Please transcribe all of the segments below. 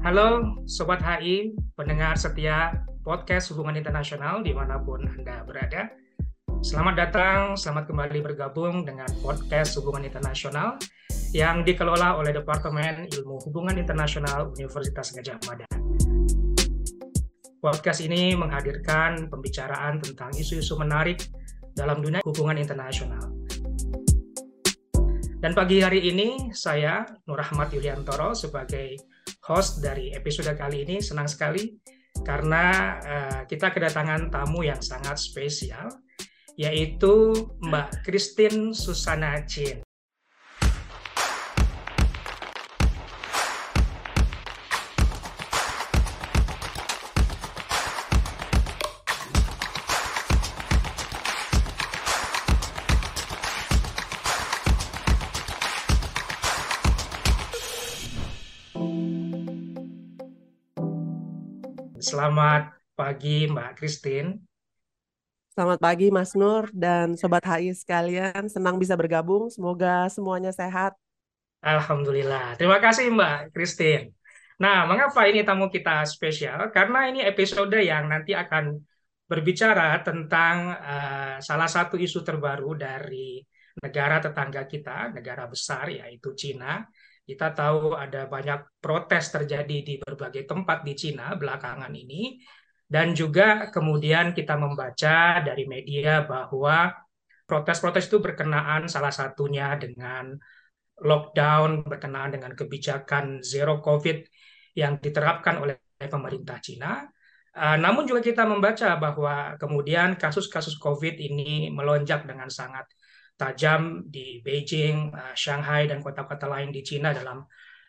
Halo Sobat HI, pendengar setia podcast hubungan internasional di mana pun Anda berada. Selamat datang, selamat kembali bergabung dengan podcast hubungan internasional yang dikelola oleh Departemen Ilmu Hubungan Internasional Universitas Gajah Mada. Podcast ini menghadirkan pembicaraan tentang isu-isu menarik dalam dunia hubungan internasional. Dan pagi hari ini saya Nur Rahmat Yuliantoro sebagai host dari episode kali ini senang sekali karena uh, kita kedatangan tamu yang sangat spesial yaitu Mbak Christine Susana Chin. Selamat pagi Mbak Christine. Selamat pagi Mas Nur dan Sobat HI sekalian. Senang bisa bergabung. Semoga semuanya sehat. Alhamdulillah. Terima kasih Mbak Christine. Nah, mengapa ini tamu kita spesial? Karena ini episode yang nanti akan berbicara tentang uh, salah satu isu terbaru dari negara tetangga kita, negara besar yaitu Cina, kita tahu ada banyak protes terjadi di berbagai tempat di Cina belakangan ini, dan juga kemudian kita membaca dari media bahwa protes-protes itu berkenaan salah satunya dengan lockdown, berkenaan dengan kebijakan zero COVID yang diterapkan oleh pemerintah Cina. Uh, namun juga kita membaca bahwa kemudian kasus-kasus COVID ini melonjak dengan sangat tajam di Beijing, uh, Shanghai, dan kota-kota lain di Cina dalam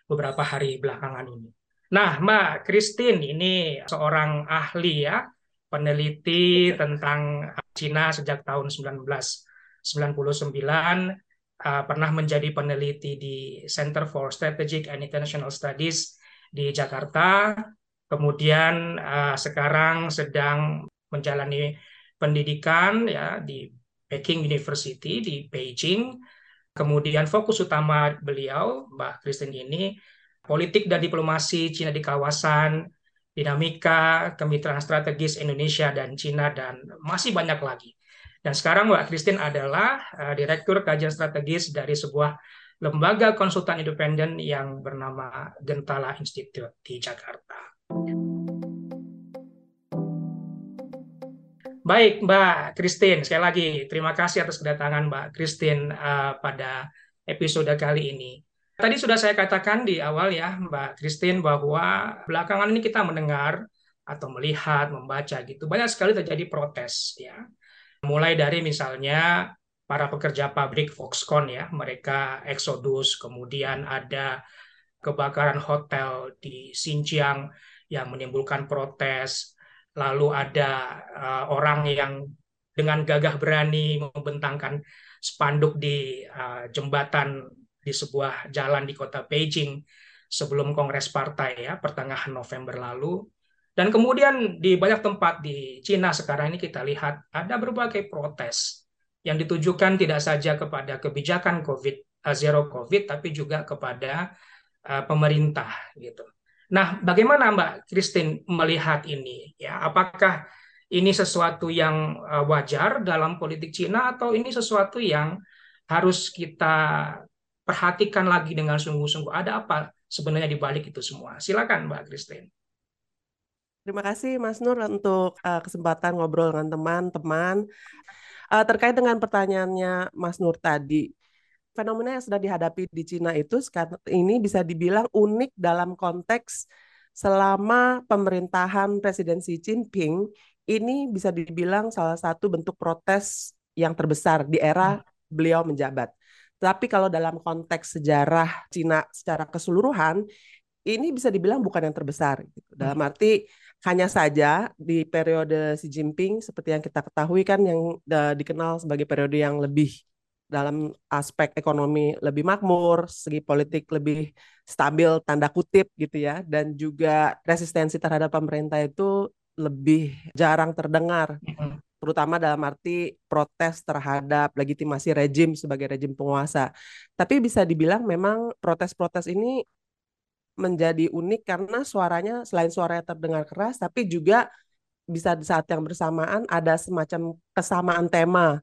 beberapa hari belakangan ini. Nah, Mbak Christine ini seorang ahli ya, peneliti tentang Cina sejak tahun 1999, uh, pernah menjadi peneliti di Center for Strategic and International Studies di Jakarta, kemudian uh, sekarang sedang menjalani pendidikan ya di Peking University di Beijing. Kemudian fokus utama beliau, Mbak Kristen ini, politik dan diplomasi Cina di kawasan, dinamika, kemitraan strategis Indonesia dan Cina, dan masih banyak lagi. Dan sekarang Mbak Christine adalah uh, Direktur Kajian Strategis dari sebuah lembaga konsultan independen yang bernama Gentala Institute di Jakarta. Baik, Mbak Christine, sekali lagi terima kasih atas kedatangan Mbak Christine uh, pada episode kali ini. Tadi sudah saya katakan di awal ya, Mbak Christine, bahwa belakangan ini kita mendengar atau melihat, membaca gitu, banyak sekali terjadi protes ya. Mulai dari misalnya para pekerja pabrik Foxconn ya, mereka eksodus, kemudian ada kebakaran hotel di Xinjiang yang menimbulkan protes, lalu ada uh, orang yang dengan gagah berani membentangkan spanduk di uh, jembatan di sebuah jalan di kota Beijing sebelum Kongres Partai ya pertengahan November lalu. Dan kemudian di banyak tempat di Cina sekarang ini kita lihat ada berbagai protes yang ditujukan tidak saja kepada kebijakan COVID uh, zero COVID tapi juga kepada uh, pemerintah gitu. Nah, bagaimana Mbak Christine melihat ini? Ya, apakah ini sesuatu yang uh, wajar dalam politik Cina atau ini sesuatu yang harus kita perhatikan lagi dengan sungguh-sungguh? Ada apa sebenarnya di balik itu semua? Silakan Mbak Christine. Terima kasih Mas Nur untuk uh, kesempatan ngobrol dengan teman-teman. Uh, terkait dengan pertanyaannya Mas Nur tadi, fenomena yang sedang dihadapi di Cina itu sekarang ini bisa dibilang unik dalam konteks selama pemerintahan Presiden Xi Jinping ini bisa dibilang salah satu bentuk protes yang terbesar di era beliau menjabat. Tapi kalau dalam konteks sejarah Cina secara keseluruhan, ini bisa dibilang bukan yang terbesar. Gitu. Dalam arti hanya saja di periode Xi Jinping seperti yang kita ketahui kan yang uh, dikenal sebagai periode yang lebih dalam aspek ekonomi lebih makmur, segi politik lebih stabil tanda kutip gitu ya dan juga resistensi terhadap pemerintah itu lebih jarang terdengar. Terutama dalam arti protes terhadap legitimasi rejim sebagai rejim penguasa. Tapi bisa dibilang memang protes-protes ini menjadi unik karena suaranya selain suaranya terdengar keras, tapi juga bisa di saat yang bersamaan ada semacam kesamaan tema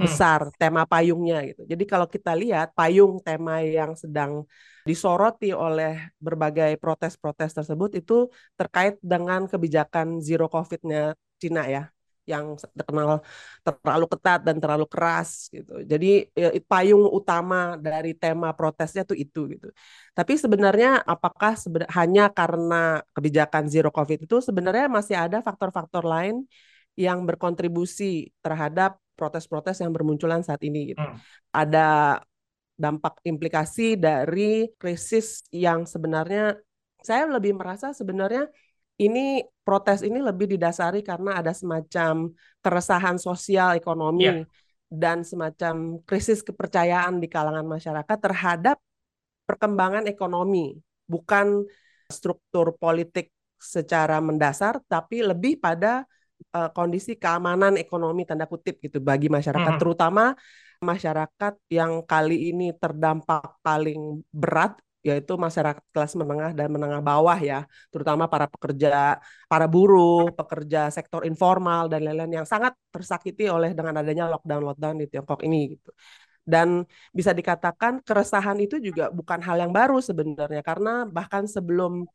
Hmm. besar, tema payungnya gitu. Jadi kalau kita lihat payung tema yang sedang disoroti oleh berbagai protes-protes tersebut itu terkait dengan kebijakan zero COVID-nya Cina ya yang terkenal terlalu ketat dan terlalu keras gitu. Jadi ya, payung utama dari tema protesnya tuh itu gitu. Tapi sebenarnya apakah seben hanya karena kebijakan zero covid itu sebenarnya masih ada faktor-faktor lain yang berkontribusi terhadap protes-protes yang bermunculan saat ini gitu. Hmm. Ada dampak implikasi dari krisis yang sebenarnya saya lebih merasa sebenarnya ini protes ini lebih didasari karena ada semacam keresahan sosial ekonomi Yeah. dan semacam krisis kepercayaan di kalangan masyarakat terhadap perkembangan ekonomi, bukan struktur politik secara mendasar, tapi lebih pada uh, kondisi keamanan ekonomi tanda kutip gitu bagi masyarakat, Mhm. terutama masyarakat yang kali ini terdampak paling berat yaitu masyarakat kelas menengah dan menengah bawah ya, terutama para pekerja, para buruh, pekerja sektor informal dan lain-lain yang sangat tersakiti oleh dengan adanya lockdown-lockdown di Tiongkok ini gitu. Dan bisa dikatakan keresahan itu juga bukan hal yang baru sebenarnya karena bahkan sebelum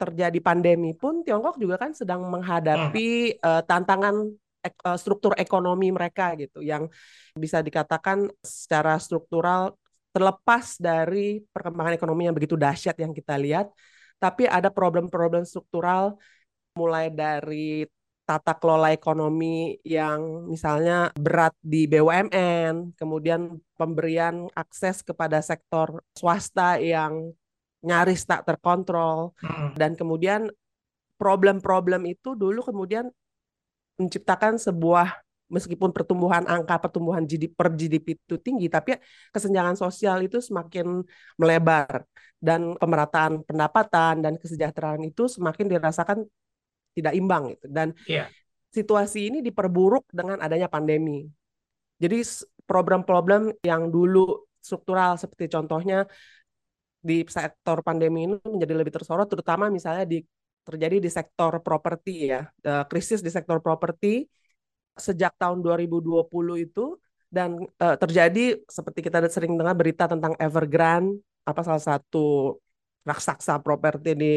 terjadi pandemi pun Tiongkok juga kan sedang menghadapi uh, tantangan ek, uh, struktur ekonomi mereka gitu yang bisa dikatakan secara struktural terlepas dari perkembangan ekonomi yang begitu dahsyat yang kita lihat, tapi ada problem-problem struktural mulai dari tata kelola ekonomi yang misalnya berat di BUMN, kemudian pemberian akses kepada sektor swasta yang nyaris tak terkontrol, Hmm. dan kemudian problem-problem itu dulu kemudian menciptakan sebuah meskipun pertumbuhan angka pertumbuhan GDP per GDP itu tinggi, tapi kesenjangan sosial itu semakin melebar dan pemerataan pendapatan dan kesejahteraan itu semakin dirasakan tidak imbang gitu. Dan Yeah. situasi ini diperburuk dengan adanya pandemi. Jadi problem-problem yang dulu struktural seperti contohnya di sektor pandemi ini menjadi lebih tersorot, terutama misalnya di terjadi di sektor properti ya, krisis di sektor properti sejak tahun 2020 itu dan uh, terjadi seperti kita sering dengar berita tentang Evergrande apa salah satu raksasa properti di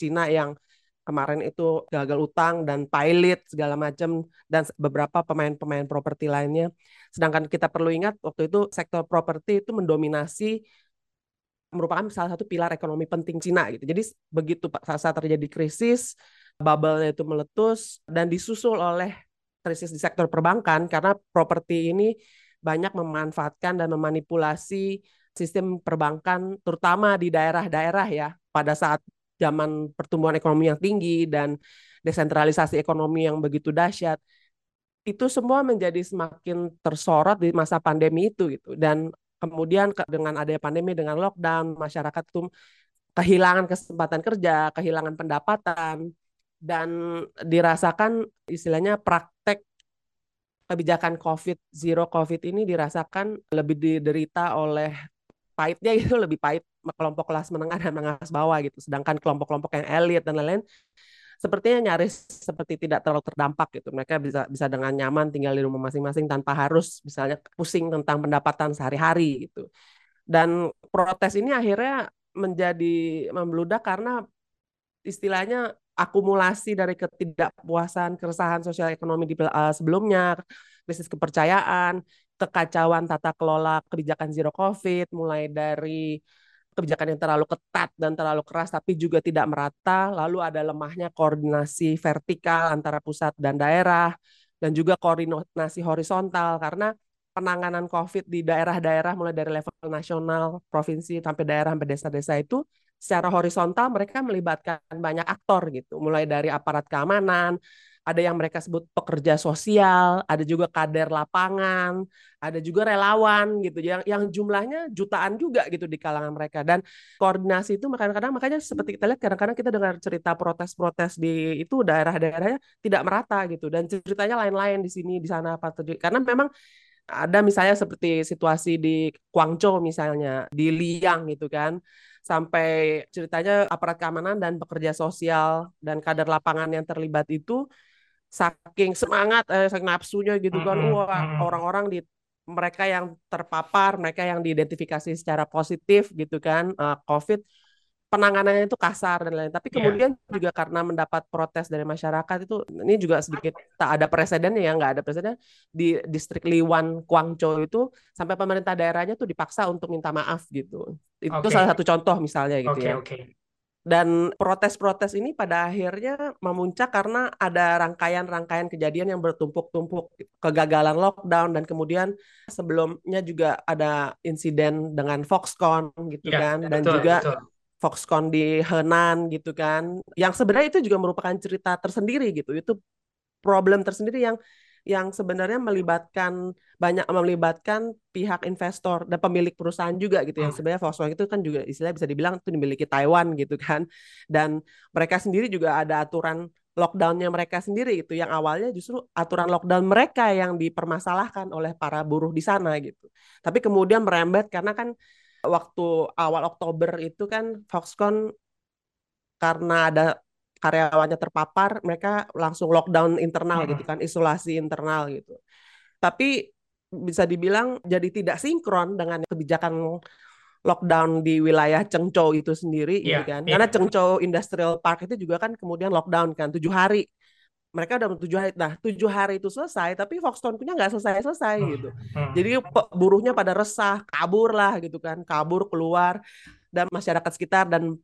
Cina yang kemarin itu gagal utang dan pilot segala macam dan beberapa pemain-pemain properti lainnya. Sedangkan kita perlu ingat waktu itu sektor properti itu mendominasi merupakan salah satu pilar ekonomi penting Cina gitu. Jadi begitu saat terjadi krisis, bubble itu meletus dan disusul oleh krisis di sektor perbankan karena properti ini banyak memanfaatkan dan memanipulasi sistem perbankan terutama di daerah-daerah ya pada saat zaman pertumbuhan ekonomi yang tinggi dan desentralisasi ekonomi yang begitu dahsyat itu semua menjadi semakin tersorot di masa pandemi itu gitu dan kemudian dengan adanya pandemi dengan lockdown masyarakat tuh kehilangan kesempatan kerja kehilangan pendapatan dan dirasakan istilahnya praktek kebijakan COVID, zero COVID ini dirasakan lebih diderita oleh pahitnya itu lebih pahit kelompok kelas menengah dan menengah bawah gitu. Sedangkan kelompok-kelompok yang elit dan lain-lain sepertinya nyaris seperti tidak terlalu terdampak gitu. Mereka bisa bisa dengan nyaman tinggal di rumah masing-masing tanpa harus misalnya pusing tentang pendapatan sehari-hari gitu. Dan protes ini akhirnya menjadi membludak karena istilahnya akumulasi dari ketidakpuasan, keresahan sosial ekonomi di uh, sebelumnya, krisis kepercayaan, kekacauan tata kelola kebijakan zero covid, mulai dari kebijakan yang terlalu ketat dan terlalu keras tapi juga tidak merata, lalu ada lemahnya koordinasi vertikal antara pusat dan daerah dan juga koordinasi horizontal karena penanganan COVID di daerah-daerah mulai dari level nasional, provinsi sampai daerah sampai desa-desa itu secara horizontal mereka melibatkan banyak aktor gitu, mulai dari aparat keamanan, ada yang mereka sebut pekerja sosial, ada juga kader lapangan, ada juga relawan gitu, yang yang jumlahnya jutaan juga gitu di kalangan mereka. Dan koordinasi itu kadang-kadang makanya seperti kita lihat kadang-kadang kita dengar cerita protes-protes di itu daerah-daerahnya tidak merata gitu. Dan ceritanya lain-lain di sini di sana apa terjadi. Karena memang ada misalnya seperti situasi di Guangzhou misalnya di Liang gitu kan. Sampai ceritanya aparat keamanan dan pekerja sosial dan kader lapangan yang terlibat itu saking semangat, eh, saking nafsunya gitu kan, wah orang-orang di mereka yang terpapar, mereka yang diidentifikasi secara positif gitu kan, eh, COVID, penanganannya itu kasar dan lain. Tapi Iya, kemudian juga karena mendapat protes dari masyarakat itu, ini juga sedikit tak ada presidennya ya, nggak ada presiden di distrik Liwan, Guangzhou itu sampai pemerintah daerahnya tuh dipaksa untuk minta maaf gitu. Itu oke, salah satu contoh misalnya gitu oke, ya. oke. Dan protes-protes ini pada akhirnya memuncak karena ada rangkaian-rangkaian kejadian yang bertumpuk-tumpuk, kegagalan lockdown dan kemudian sebelumnya juga ada insiden dengan Foxconn gitu Iya, kan dan betul, juga betul. Foxconn di Henan gitu kan. Yang sebenarnya itu juga merupakan cerita tersendiri gitu. Itu problem tersendiri yang yang sebenarnya melibatkan banyak melibatkan pihak investor dan pemilik perusahaan juga gitu yang Hmm, sebenarnya Volkswagen itu kan juga istilahnya bisa dibilang itu dimiliki Taiwan gitu kan. Dan mereka sendiri juga ada aturan lockdownnya mereka sendiri itu yang awalnya justru aturan lockdown mereka yang dipermasalahkan oleh para buruh di sana gitu. Tapi kemudian merembet karena kan waktu awal Oktober itu kan Foxconn karena ada karyawannya terpapar, mereka langsung lockdown internal gitu kan, isolasi internal gitu. Tapi bisa dibilang jadi tidak sinkron dengan kebijakan lockdown di wilayah Chengzhou itu sendiri Iya, gitu kan. iya. Karena Chengzhou Industrial Park itu juga kan kemudian lockdown kan, tujuh hari. Mereka udah tujuh hari. Nah, tujuh hari itu selesai, tapi Foxconn punya nggak selesai-selesai Hmm, gitu. hmm. Jadi buruhnya pada resah, kabur lah gitu kan, kabur keluar dan masyarakat sekitar dan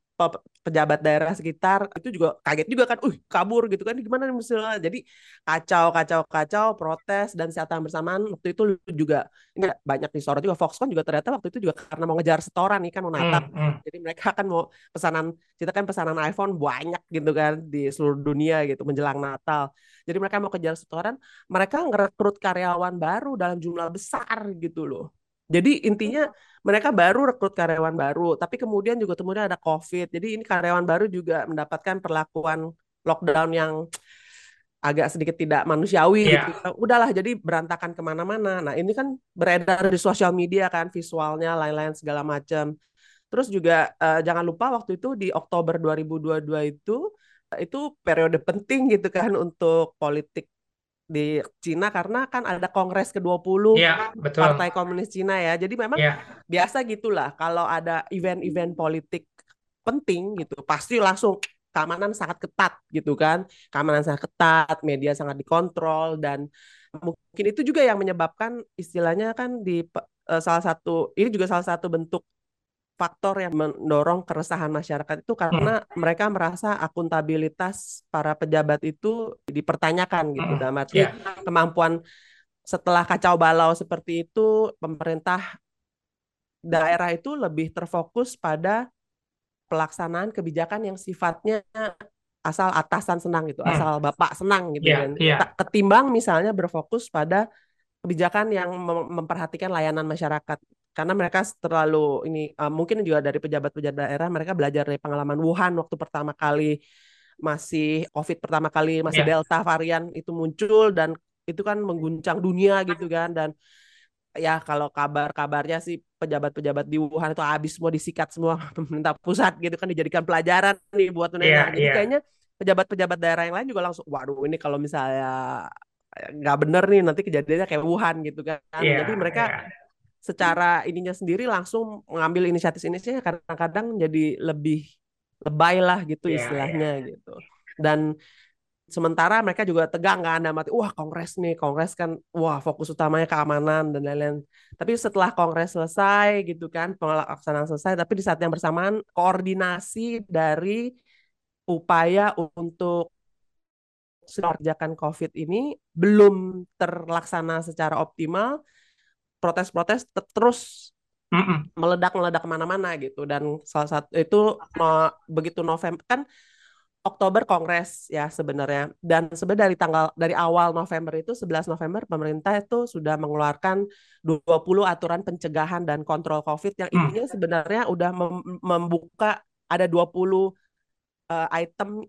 pejabat daerah sekitar itu juga kaget juga kan, uh kabur gitu kan, gimana nih misalnya. Jadi kacau, kacau, kacau, protes dan yang bersamaan waktu itu juga ini banyak disorot juga Foxconn juga ternyata waktu itu juga karena mau ngejar setoran nih kan mau Hmm, Natal. hmm. Jadi mereka kan mau pesanan kita kan pesanan iPhone banyak gitu kan di seluruh dunia gitu menjelang Natal. Jadi mereka mau kejar setoran, mereka ngerekrut karyawan baru dalam jumlah besar gitu loh. Jadi intinya mereka baru rekrut karyawan baru, tapi kemudian juga kemudian ada COVID. Jadi ini karyawan baru juga mendapatkan perlakuan lockdown yang agak sedikit tidak manusiawi gitu. Iya, Udahlah, jadi berantakan ke mana-mana. Nah ini kan beredar di sosial media kan, visualnya, lain-lain segala macam. Terus juga eh, jangan lupa waktu itu di Oktober 2022 itu itu periode penting gitu kan untuk politik di Cina karena kan ada Kongres ke-20 iya, betul. Partai Komunis Cina ya. Jadi memang Iya, biasa gitulah kalau ada event-event politik penting gitu pasti langsung keamanan sangat ketat gitu kan. Keamanan sangat ketat, media sangat dikontrol dan mungkin itu juga yang menyebabkan istilahnya kan di eh, salah satu ini juga salah satu bentuk faktor yang mendorong keresahan masyarakat itu hmm, karena mereka merasa akuntabilitas para pejabat itu dipertanyakan gitu. hmm. Dalam arti Iya, kemampuan setelah kacau balau seperti itu, pemerintah daerah itu lebih terfokus pada pelaksanaan kebijakan yang sifatnya asal atasan senang gitu, hmm. asal bapak senang gitu Iya, kan. Ta- Ketimbang misalnya berfokus pada kebijakan yang mem- memperhatikan layanan masyarakat. Karena mereka terlalu ini uh, mungkin juga dari pejabat-pejabat daerah mereka belajar dari pengalaman Wuhan waktu pertama kali masih COVID pertama kali masih iya, Delta varian itu muncul dan itu kan mengguncang dunia gitu kan. Dan ya kalau kabar-kabarnya sih pejabat-pejabat di Wuhan itu habis semua disikat semua pemerintah pusat gitu kan dijadikan pelajaran nih buat iya, nenek. Jadi iya, kayaknya pejabat-pejabat daerah yang lain juga langsung waduh ini kalau misalnya nggak bener nih nanti kejadiannya kayak Wuhan gitu kan. iya, Jadi mereka iya, secara ininya sendiri langsung mengambil inisiatif-inisiatif kadang-kadang jadi lebih lebay lah gitu iya, iya. istilahnya gitu. Dan sementara mereka juga tegang kan dalam arti wah kongres nih kongres kan wah fokus utamanya keamanan dan lain-lain tapi setelah kongres selesai gitu kan pelaksanaan selesai tapi di saat yang bersamaan koordinasi dari upaya untuk mengerjakan COVID ini belum terlaksana secara optimal protes-protes te- terus Mm-mm. meledak-meledak ke mana-mana gitu dan salah satu itu no- begitu November kan Oktober Kongres ya sebenarnya dan sebenarnya dari tanggal dari awal November itu 11 November pemerintah itu sudah mengeluarkan 20 aturan pencegahan dan kontrol COVID yang Hmm. intinya sebenarnya udah mem- membuka ada 20 eh, item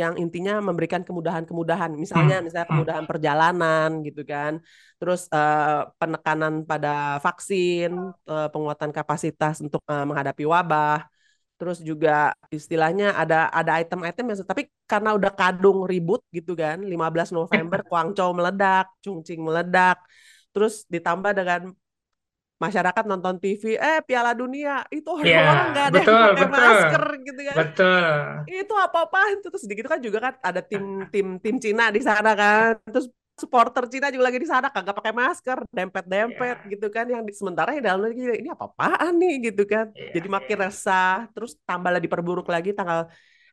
yang intinya memberikan kemudahan-kemudahan misalnya Hmm. misalnya Hmm. kemudahan perjalanan gitu kan terus eh, penekanan pada vaksin eh, penguatan kapasitas untuk eh, menghadapi wabah terus juga istilahnya ada ada item-item yang tapi karena udah kadung ribut gitu kan 15 November Guangzhou meledak, Chongqing meledak, terus ditambah dengan masyarakat nonton TV, eh Piala Dunia itu Ya, orang-orang nggak ada yang betul, pakai betul. masker gitu kan. Betul. Itu apa-apa itu terus sedikit kan juga kan ada tim tim tim Cina di sana kan. Terus supporter Cina juga lagi di sana kagak pakai masker, dempet-dempet Ya. gitu kan. Yang di, sementara yang dalam negeri ini apa-apaan nih gitu kan. Iya, Jadi makin iya. resah, terus tambah lagi diperburuk lagi tanggal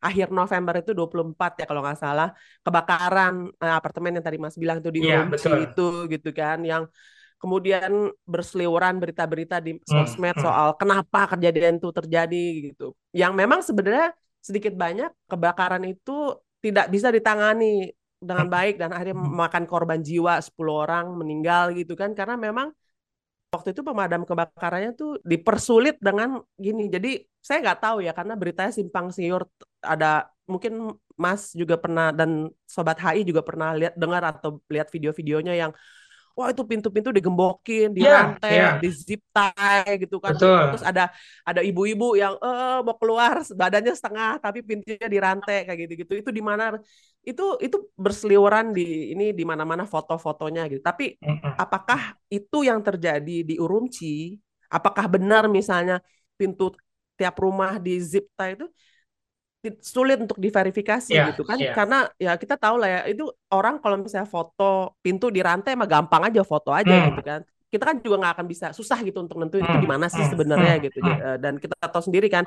akhir November itu 24 ya kalau nggak salah kebakaran eh, apartemen yang tadi Mas bilang itu di Iya, betul. itu gitu kan yang kemudian berseliweran berita-berita di Hmm, sosmed hmm. soal kenapa kejadian itu terjadi gitu. Yang memang sebenarnya sedikit banyak kebakaran itu tidak bisa ditangani dengan baik dan akhirnya Hmm. memakan korban jiwa 10 orang meninggal gitu kan karena memang waktu itu pemadam kebakarannya tuh dipersulit dengan gini. Jadi saya nggak tahu ya karena beritanya simpang siur ada mungkin Mas juga pernah dan sobat HI juga pernah lihat dengar atau lihat video-videonya yang wah itu pintu-pintu digembokin, Iya, dirantai, iya. di zip tie gitu kan. Betul. Terus ada ada ibu-ibu yang eh mau keluar badannya setengah tapi pintunya dirantai kayak gitu-gitu. Itu di mana itu itu berseliweran di ini di mana-mana foto-fotonya gitu. Tapi Mm-mm. apakah itu yang terjadi di Urumqi? Apakah benar misalnya pintu tiap rumah di zip tie itu sulit untuk diverifikasi Iya, gitu kan? iya. Karena ya kita tahu lah ya itu orang kalau misalnya foto pintu di rantai mah gampang aja foto aja Hmm. gitu kan. Kita kan juga nggak akan bisa susah gitu untuk nentuin itu Hmm, di mana sih hmm, sebenarnya hmm, gitu. hmm. Eh, Dan kita tahu sendiri kan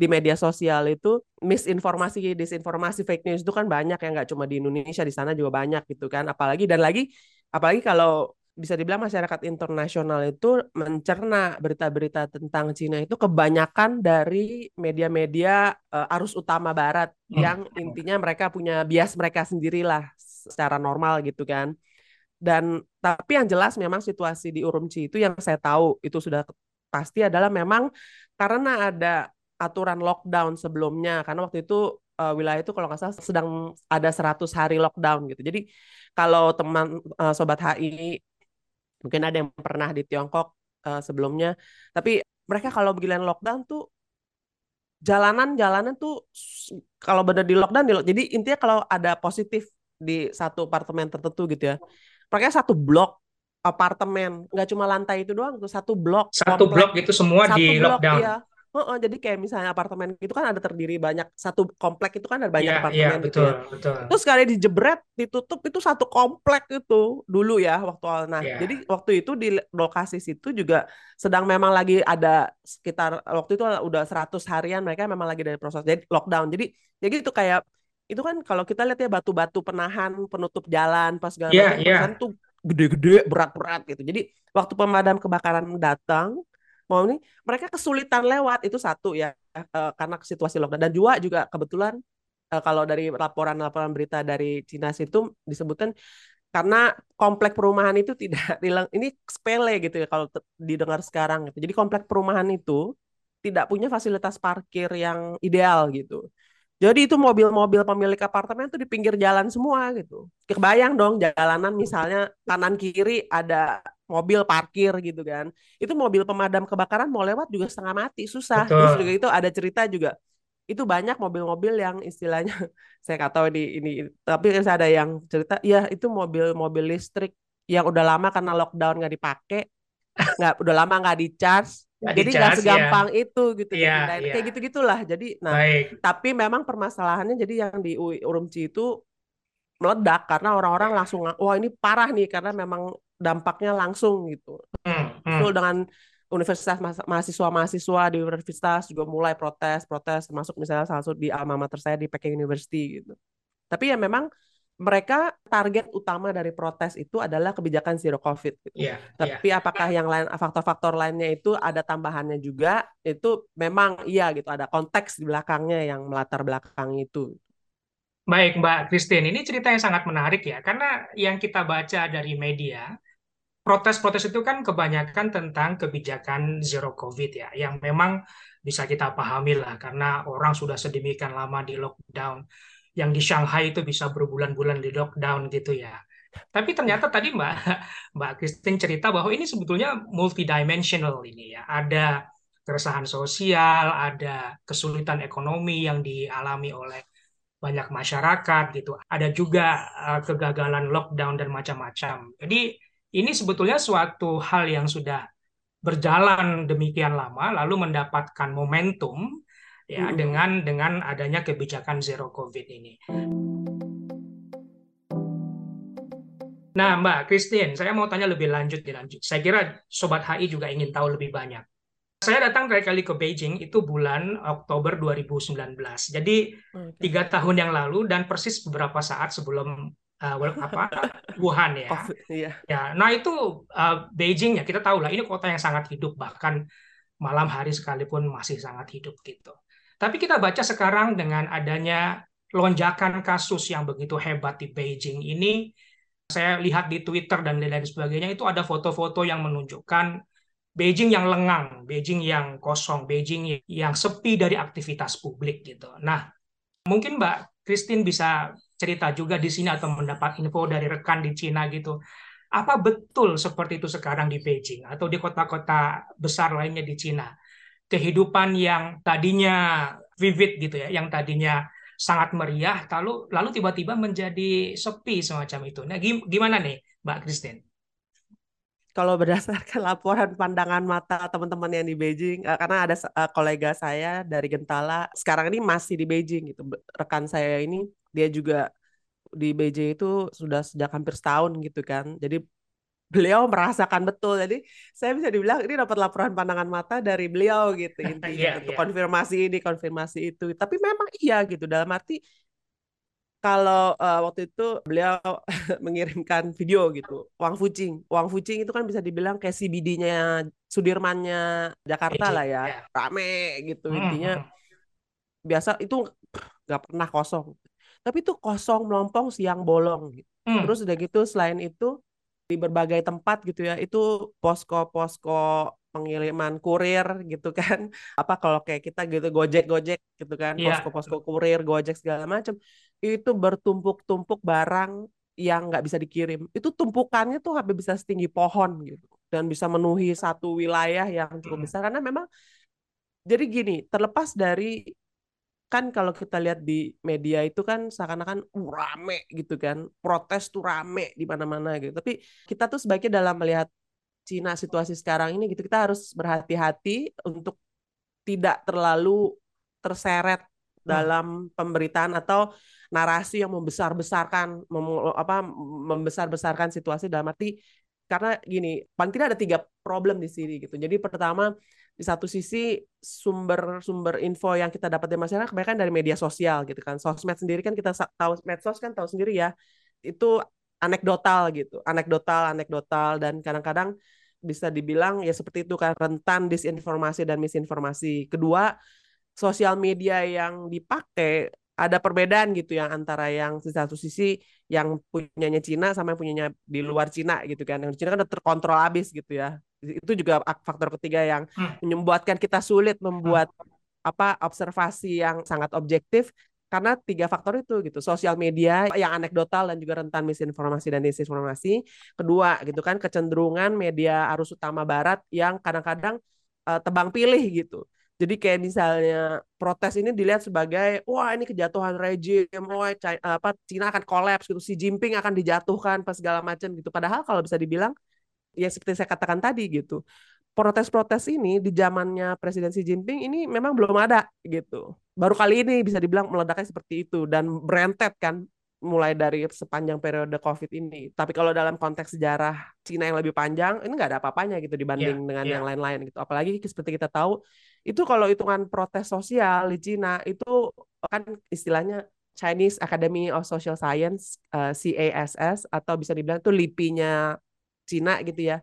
di media sosial itu misinformasi, disinformasi, fake news itu kan banyak ya nggak cuma di Indonesia di sana juga banyak gitu kan. Apalagi dan lagi apalagi kalau bisa dibilang masyarakat internasional itu mencerna berita-berita tentang Cina itu kebanyakan dari media-media eh, arus utama barat Hmm. yang intinya mereka punya bias mereka sendirilah secara normal gitu kan. Dan tapi yang jelas memang situasi di Urumqi itu yang saya tahu itu sudah pasti adalah memang karena ada aturan lockdown sebelumnya karena waktu itu eh, wilayah itu kalau nggak salah sedang ada 100 hari lockdown gitu. Jadi kalau teman eh, sobat HI mungkin ada yang pernah di Tiongkok eh, sebelumnya, tapi mereka kalau giliran lockdown tuh jalanan-jalanan tuh kalau benar di lockdown di lock- jadi intinya kalau ada positif di satu apartemen tertentu gitu ya, mereka satu blok apartemen. Nggak cuma lantai itu doang tuh satu blok Satu komplek. blok itu semua satu di blok lockdown. iya Heeh, jadi kayak misalnya apartemen itu kan ada terdiri banyak satu komplek itu kan ada banyak Iya, iya, apartemen gitu betul, ya. betul. Terus sekali dijebret, ditutup itu satu komplek itu dulu ya waktu awal. Nah, Iya. jadi waktu itu di lokasi situ juga sedang memang lagi ada sekitar waktu itu udah 100 harian mereka memang lagi dari proses jadi lockdown. Jadi jadi itu kayak itu kan kalau kita lihat ya batu-batu penahan penutup jalan pas segala Iya, macam iya. penahan tuh gede-gede berat-berat gitu. Jadi waktu pemadam kebakaran datang mau nih mereka kesulitan lewat itu satu ya eh, karena situasi lockdown dan dua juga kebetulan eh, kalau dari laporan-laporan berita dari Cina situ disebutkan karena komplek perumahan itu tidak ini sepele gitu ya kalau didengar sekarang gitu. Jadi komplek perumahan itu tidak punya fasilitas parkir yang ideal gitu. Jadi itu mobil-mobil pemilik apartemen tuh di pinggir jalan semua gitu. Kebayang dong jalanan misalnya kanan kiri ada mobil parkir gitu kan. Itu mobil pemadam kebakaran mau lewat juga setengah mati, susah. Terus Betul. juga itu ada cerita juga itu banyak mobil-mobil yang istilahnya saya nggak tahu di ini tapi ada yang cerita ya itu mobil-mobil listrik yang udah lama karena lockdown nggak dipakai nggak udah lama nggak di charge jadi nggak di-charge, ya. segampang itu gitu Iya, dipindahin iya. kayak gitu gitulah jadi nah Baik. tapi memang permasalahannya jadi yang di Urumqi itu meledak karena orang-orang langsung wah ini parah nih karena memang dampaknya langsung gitu Hmm, hmm. Betul dengan universitas mahasiswa-mahasiswa di universitas juga mulai protes protes termasuk misalnya salah satu di alma mater saya di Peking University gitu tapi ya memang mereka target utama dari protes itu adalah kebijakan zero covid gitu. Iya, iya. Tapi apakah yang lain faktor-faktor lainnya itu ada tambahannya juga? Itu memang iya gitu ada konteks di belakangnya yang melatar belakang itu. Baik, Mbak Christine, ini cerita yang sangat menarik ya, karena yang kita baca dari media, protes-protes itu kan kebanyakan tentang kebijakan zero COVID ya, yang memang bisa kita pahami lah, karena orang sudah sedemikian lama di lockdown, yang di Shanghai itu bisa berbulan-bulan di lockdown gitu ya. Tapi ternyata tadi Mbak Mbak Christine cerita bahwa ini sebetulnya multidimensional ini ya, ada keresahan sosial, ada kesulitan ekonomi yang dialami oleh banyak masyarakat gitu. Ada juga uh, kegagalan lockdown dan macam-macam. Jadi ini sebetulnya suatu hal yang sudah berjalan demikian lama lalu mendapatkan momentum ya hmm. dengan dengan adanya kebijakan zero covid ini. Nah, Mbak Christine, saya mau tanya lebih lanjut dilanjut. Saya kira Sobat HI juga ingin tahu lebih banyak. Saya datang terakhir kali ke Beijing itu bulan Oktober 2019. Jadi okay. tiga tahun yang lalu dan persis beberapa saat sebelum uh, apa Wuhan ya. COVID, iya. Ya, nah itu uh, Beijing ya kita tahu lah ini kota yang sangat hidup bahkan malam hari sekalipun masih sangat hidup gitu. Tapi kita baca sekarang dengan adanya lonjakan kasus yang begitu hebat di Beijing ini saya lihat di Twitter dan lain-lain sebagainya itu ada foto-foto yang menunjukkan Beijing yang lengang, Beijing yang kosong, Beijing yang sepi dari aktivitas publik gitu. Nah, mungkin Mbak Christine bisa cerita juga di sini atau mendapat info dari rekan di Cina gitu. Apa betul seperti itu sekarang di Beijing atau di kota-kota besar lainnya di Cina? Kehidupan yang tadinya vivid gitu ya, yang tadinya sangat meriah, lalu lalu tiba-tiba menjadi sepi semacam itu. Nah, gimana nih, Mbak Christine? Kalau berdasarkan laporan pandangan mata teman-teman yang di Beijing, eh, karena ada eh, kolega saya dari Gentala, sekarang ini masih di Beijing gitu. Rekan saya ini dia juga di Beijing itu sudah sejak hampir setahun gitu kan. Jadi beliau merasakan betul. Jadi saya bisa dibilang ini dapat laporan pandangan mata dari beliau gitu intinya yeah, untuk yeah. konfirmasi ini, konfirmasi itu. Tapi memang iya gitu dalam arti kalau uh, waktu itu beliau mengirimkan video gitu, Wang Fucing. Wang Fucing itu kan bisa dibilang kayak CBD-nya Sudirmannya Jakarta lah ya, yeah. rame gitu hmm, intinya. Hmm. Biasa itu nggak pernah kosong. Tapi itu kosong melompong siang bolong gitu. Hmm. Terus udah gitu selain itu di berbagai tempat gitu ya itu posko-posko pengiriman kurir gitu kan apa kalau kayak kita gitu gojek gojek gitu kan yeah. posko-posko kurir gojek segala macam itu bertumpuk-tumpuk barang yang nggak bisa dikirim itu tumpukannya tuh sampai bisa setinggi pohon gitu dan bisa memenuhi satu wilayah yang cukup hmm. besar karena memang jadi gini terlepas dari kan kalau kita lihat di media itu kan seakan-akan uh, rame gitu kan. Protes tuh rame di mana-mana gitu. Tapi kita tuh sebaiknya dalam melihat Cina situasi sekarang ini gitu kita harus berhati-hati untuk tidak terlalu terseret hmm. dalam pemberitaan atau narasi yang membesar-besarkan mem, apa membesar-besarkan situasi dalam arti karena gini paling tidak ada tiga problem di sini gitu. Jadi pertama di satu sisi sumber-sumber info yang kita dapat dari masyarakat kebanyakan dari media sosial gitu kan. Sosmed sendiri kan kita tahu medsos kan tahu sendiri ya. Itu anekdotal gitu, anekdotal, anekdotal dan kadang-kadang bisa dibilang ya seperti itu kan rentan disinformasi dan misinformasi. Kedua, sosial media yang dipakai ada perbedaan gitu yang antara yang di satu sisi yang punyanya Cina sama yang punyanya di luar Cina gitu kan. Yang di Cina kan udah terkontrol habis gitu ya itu juga faktor ketiga yang hmm. membuatkan kita sulit membuat hmm. apa observasi yang sangat objektif karena tiga faktor itu gitu sosial media yang anekdotal dan juga rentan misinformasi dan disinformasi kedua gitu kan kecenderungan media arus utama barat yang kadang-kadang uh, tebang pilih gitu jadi kayak misalnya protes ini dilihat sebagai wah ini kejatuhan rejim, wah apa Cina akan kolaps gitu, Xi Jinping akan dijatuhkan pas segala macam gitu. Padahal kalau bisa dibilang ya seperti saya katakan tadi gitu protes-protes ini di zamannya Presiden Xi Jinping ini memang belum ada gitu baru kali ini bisa dibilang meledaknya seperti itu dan berentet kan mulai dari sepanjang periode COVID ini. Tapi kalau dalam konteks sejarah Cina yang lebih panjang, ini nggak ada apa-apanya gitu dibanding yeah, dengan yeah. yang lain-lain gitu. Apalagi seperti kita tahu, itu kalau hitungan protes sosial di Cina itu kan istilahnya Chinese Academy of Social Science uh, eh, CASS atau bisa dibilang itu LIPI-nya Cina gitu ya.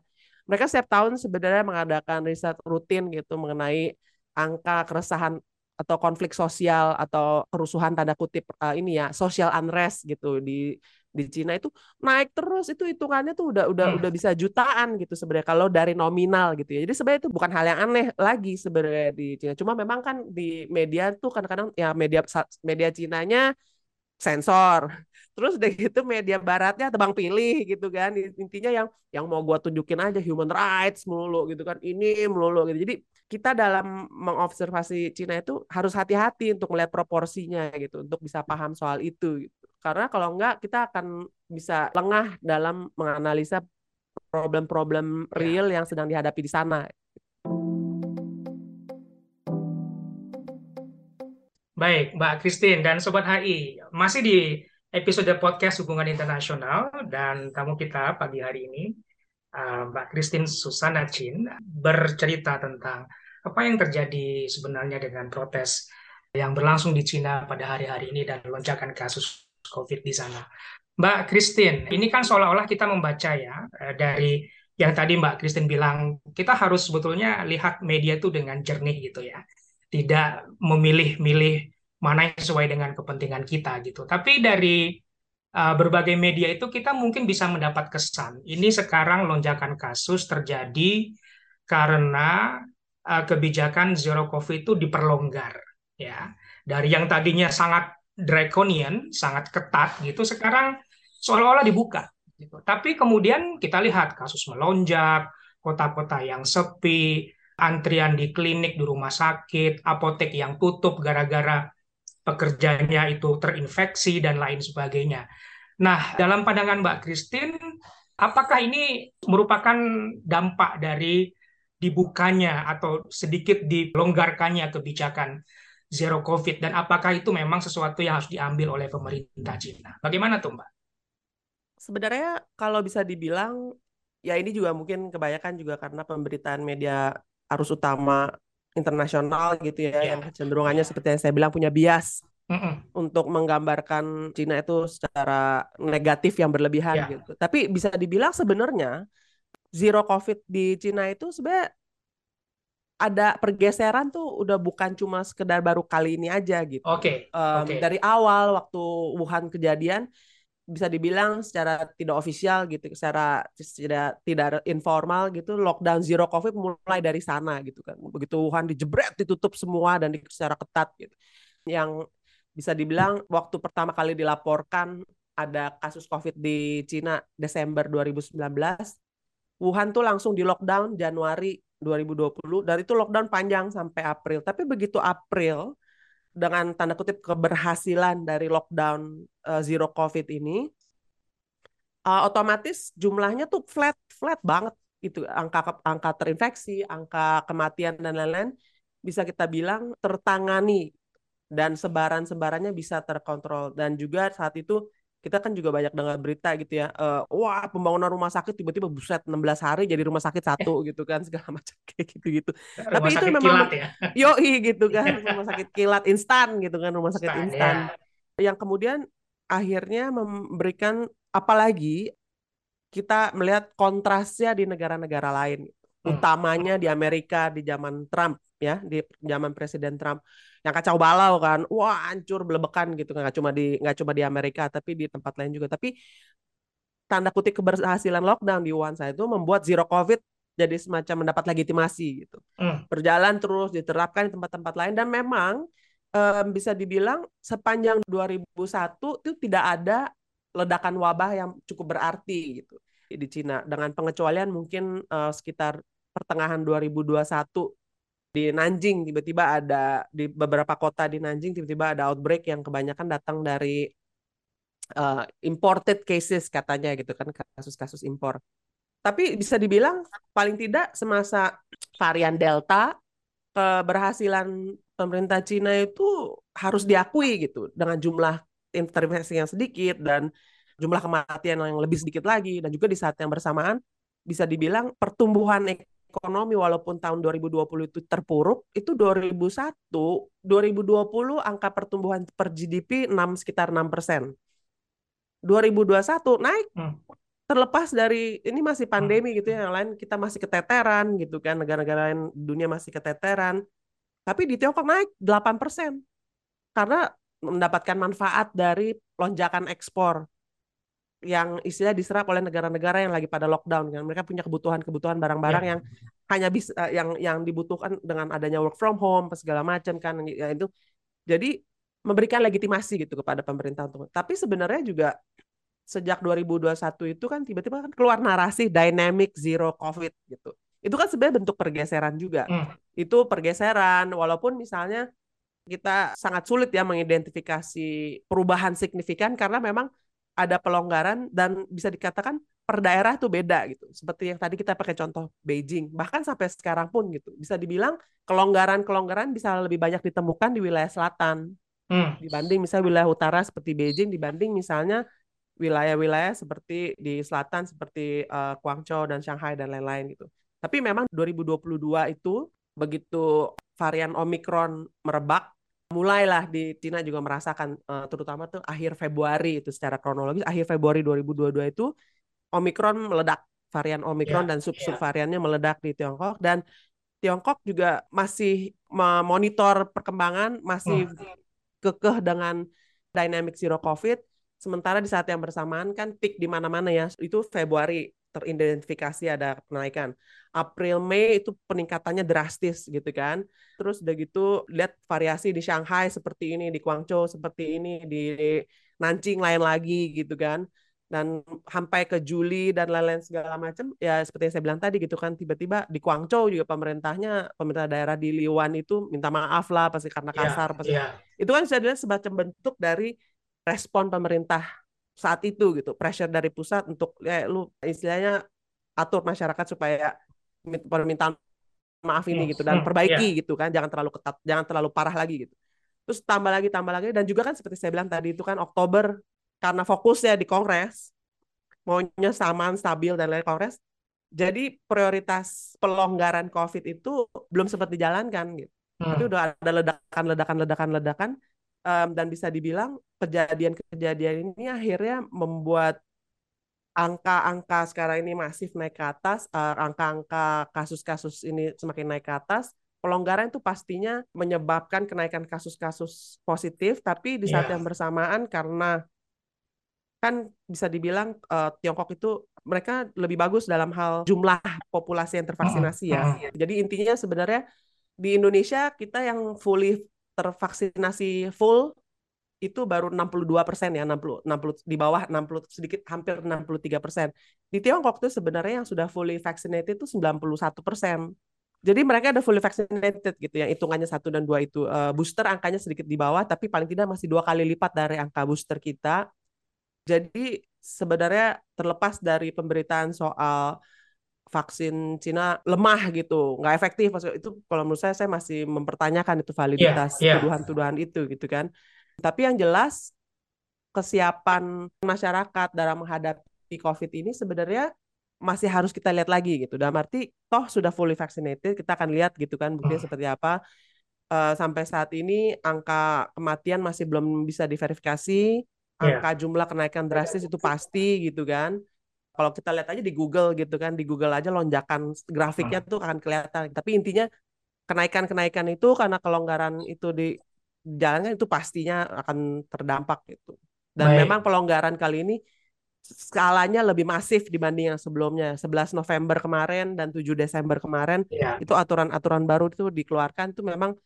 Mereka setiap tahun sebenarnya mengadakan riset rutin gitu mengenai angka keresahan atau konflik sosial atau kerusuhan tanda kutip uh, ini ya social unrest gitu di di Cina itu naik terus itu hitungannya tuh udah udah hmm. udah bisa jutaan gitu sebenarnya kalau dari nominal gitu ya jadi sebenarnya itu bukan hal yang aneh lagi sebenarnya di Cina cuma memang kan di media tuh kadang-kadang ya media media Cinanya sensor. Terus udah gitu media baratnya tebang pilih gitu kan. Intinya yang yang mau gua tunjukin aja human rights melulu gitu kan. Ini melulu gitu. Jadi kita dalam mengobservasi Cina itu harus hati-hati untuk melihat proporsinya gitu untuk bisa paham soal itu gitu. Karena kalau enggak kita akan bisa lengah dalam menganalisa problem-problem Ya. real yang sedang dihadapi di sana. Baik, Mbak Christine dan Sobat HI, masih di episode podcast hubungan internasional dan tamu kita pagi hari ini, uh, Mbak Christine Susana Chin, bercerita tentang apa yang terjadi sebenarnya dengan protes yang berlangsung di Cina pada hari-hari ini dan lonjakan kasus COVID di sana. Mbak Christine, ini kan seolah-olah kita membaca ya eh, dari yang tadi Mbak Christine bilang, kita harus sebetulnya lihat media itu dengan jernih gitu ya tidak memilih-milih mana yang sesuai dengan kepentingan kita gitu. Tapi dari uh, berbagai media itu kita mungkin bisa mendapat kesan ini sekarang lonjakan kasus terjadi karena uh, kebijakan zero covid itu diperlonggar ya. Dari yang tadinya sangat draconian, sangat ketat gitu sekarang seolah-olah dibuka gitu. Tapi kemudian kita lihat kasus melonjak, kota-kota yang sepi, antrian di klinik, di rumah sakit, apotek yang tutup gara-gara pekerjanya itu terinfeksi dan lain sebagainya. Nah, dalam pandangan Mbak Christine, apakah ini merupakan dampak dari dibukanya atau sedikit dilonggarkannya kebijakan zero COVID dan apakah itu memang sesuatu yang harus diambil oleh pemerintah Cina? Bagaimana tuh Mbak? Sebenarnya kalau bisa dibilang ya ini juga mungkin kebanyakan juga karena pemberitaan media arus utama internasional gitu ya, Ya. yang kecenderungannya seperti yang saya bilang punya bias Mm-mm. untuk menggambarkan Cina itu secara negatif yang berlebihan Ya. gitu. Tapi bisa dibilang sebenarnya zero COVID di Cina itu sebenarnya ada pergeseran tuh udah bukan cuma sekedar baru kali ini aja gitu. Oke, Em, oke. Dari awal waktu Wuhan kejadian bisa dibilang secara tidak ofisial gitu, secara tidak tidak informal gitu, lockdown zero covid mulai dari sana gitu kan. Begitu Wuhan dijebret, ditutup semua dan di- secara ketat gitu. Yang bisa dibilang waktu pertama kali dilaporkan ada kasus covid di Cina Desember 2019, Wuhan tuh langsung di lockdown Januari 2020 dan itu lockdown panjang sampai April. Tapi begitu April dengan tanda kutip keberhasilan dari lockdown uh, zero covid ini uh, otomatis jumlahnya tuh flat flat banget gitu. Angka angka terinfeksi angka kematian dan lain-lain bisa kita bilang tertangani dan sebaran-sebarannya bisa terkontrol. Dan juga saat itu kita kan juga banyak dengar berita gitu ya uh, wah pembangunan rumah sakit tiba-tiba buset 16 hari jadi rumah sakit satu gitu kan segala macam kayak gitu-gitu Rumah Tapi itu memang kilat ya. yoi gitu kan rumah sakit kilat instan gitu kan rumah sakit Instan, instan ya. yang kemudian akhirnya memberikan apalagi kita melihat kontrasnya di negara-negara lain Hmm. utamanya di Amerika di zaman Trump ya di zaman Presiden Trump. Yang kacau balau kan wah hancur belebekan gitu nggak cuma di nggak cuma di Amerika tapi di tempat lain juga. Tapi tanda kutip keberhasilan lockdown di Wuhan saya itu membuat zero covid jadi semacam mendapat legitimasi gitu. Hmm. berjalan terus diterapkan di tempat-tempat lain. Dan memang em, bisa dibilang sepanjang 2001 itu tidak ada ledakan wabah yang cukup berarti gitu di Cina. Dengan pengecualian mungkin eh, sekitar pertengahan 2021 di Nanjing tiba-tiba ada di beberapa kota di Nanjing tiba-tiba ada outbreak yang kebanyakan datang dari eh, imported cases katanya gitu kan kasus-kasus impor. Tapi bisa dibilang paling tidak semasa varian Delta keberhasilan pemerintah Cina itu harus diakui gitu dengan jumlah intervensi yang sedikit dan jumlah kematian yang lebih sedikit lagi dan juga di saat yang bersamaan bisa dibilang pertumbuhan ekonomi walaupun tahun 2020 itu terpuruk itu 2001 2020 angka pertumbuhan per GDP 6 sekitar 6 persen 2021 naik Hmm. terlepas dari ini masih pandemi Hmm. gitu ya yang lain kita masih keteteran gitu kan negara-negara lain dunia masih keteteran tapi di Tiongkok naik 8 persen karena mendapatkan manfaat dari lonjakan ekspor yang istilah diserap oleh negara-negara yang lagi pada lockdown kan mereka punya kebutuhan-kebutuhan barang-barang Ya. yang hanya bisa yang yang dibutuhkan dengan adanya work from home segala macam kan ya itu jadi memberikan legitimasi gitu kepada pemerintah untuk. Tapi sebenarnya juga sejak 2021 itu kan tiba-tiba kan keluar narasi dynamic zero covid gitu. Itu kan sebenarnya bentuk pergeseran juga. Hmm. Itu pergeseran walaupun misalnya kita sangat sulit ya mengidentifikasi perubahan signifikan karena memang ada pelonggaran dan bisa dikatakan per daerah tuh beda gitu. Seperti yang tadi kita pakai contoh Beijing, bahkan sampai sekarang pun gitu. Bisa dibilang kelonggaran-kelonggaran bisa lebih banyak ditemukan di wilayah selatan hmm. dibanding misalnya wilayah utara seperti Beijing dibanding misalnya wilayah-wilayah seperti di selatan seperti uh, Guangzhou dan Shanghai dan lain-lain gitu. Tapi memang 2022 itu begitu varian Omicron merebak mulailah di Cina juga merasakan uh, terutama tuh akhir Februari itu secara kronologis akhir Februari 2022 itu Omicron meledak, varian Omicron yeah, dan sub-subvariannya yeah. meledak di Tiongkok dan Tiongkok juga masih memonitor perkembangan, masih hmm. kekeh dengan dynamic zero COVID. Sementara di saat yang bersamaan kan peak di mana-mana ya, itu Februari teridentifikasi ada kenaikan. April, Mei itu peningkatannya drastis gitu kan. Terus udah gitu lihat variasi di Shanghai seperti ini, di Guangzhou seperti ini, di Nanjing lain lagi gitu kan dan sampai ke Juli dan lain-lain segala macam ya seperti yang saya bilang tadi gitu kan tiba-tiba di Guangzhou juga pemerintahnya pemerintah daerah di Liwan itu minta maaf lah pasti karena iya, kasar yeah, pasti yeah. itu kan lihat sebagai bentuk dari respon pemerintah saat itu gitu pressure dari pusat untuk ya lu istilahnya atur masyarakat supaya permintaan maaf ini gitu dan hmm, perbaiki yeah. gitu kan jangan terlalu ketat jangan terlalu parah lagi gitu terus tambah lagi tambah lagi dan juga kan seperti saya bilang tadi itu kan Oktober karena fokusnya di Kongres, maunya samaan, stabil, dan lain Kongres, jadi prioritas pelonggaran COVID itu belum sempat dijalankan gitu. Hmm. Tapi udah ada ledakan, ledakan, ledakan, ledakan, um, dan bisa dibilang kejadian-kejadian ini akhirnya membuat angka-angka sekarang ini masif naik ke atas, uh, angka-angka kasus-kasus ini semakin naik ke atas. Pelonggaran itu pastinya menyebabkan kenaikan kasus-kasus positif, tapi di saat yeah. yang bersamaan karena kan bisa dibilang uh, Tiongkok itu mereka lebih bagus dalam hal jumlah populasi yang tervaksinasi ya. Jadi intinya sebenarnya di Indonesia kita yang fully tervaksinasi full itu baru 62 persen ya 60 60 di bawah 60 sedikit hampir 63 persen. Di Tiongkok itu sebenarnya yang sudah fully vaccinated itu 91 persen. Jadi mereka ada fully vaccinated gitu yang hitungannya satu dan dua itu uh, booster angkanya sedikit di bawah tapi paling tidak masih dua kali lipat dari angka booster kita. Jadi sebenarnya terlepas dari pemberitaan soal vaksin Cina lemah gitu, nggak efektif. Maksudnya itu kalau menurut saya saya masih mempertanyakan itu validitas yeah, yeah. tuduhan-tuduhan itu gitu kan. Tapi yang jelas kesiapan masyarakat dalam menghadapi COVID ini sebenarnya masih harus kita lihat lagi gitu. Dalam arti toh sudah fully vaccinated, kita akan lihat gitu kan buktinya hmm. seperti apa. Uh, sampai saat ini angka kematian masih belum bisa diverifikasi Iya. angka yeah. jumlah kenaikan drastis itu pasti gitu kan. Kalau kita lihat aja di Google gitu kan, di Google aja lonjakan grafiknya hmm. tuh akan kelihatan. Tapi intinya kenaikan-kenaikan itu karena kelonggaran itu di jalannya itu pastinya akan terdampak gitu. Dan Baik. memang pelonggaran kali ini skalanya lebih masif dibanding yang sebelumnya. 11 November kemarin dan 7 Desember kemarin yeah. itu aturan-aturan baru itu dikeluarkan itu memang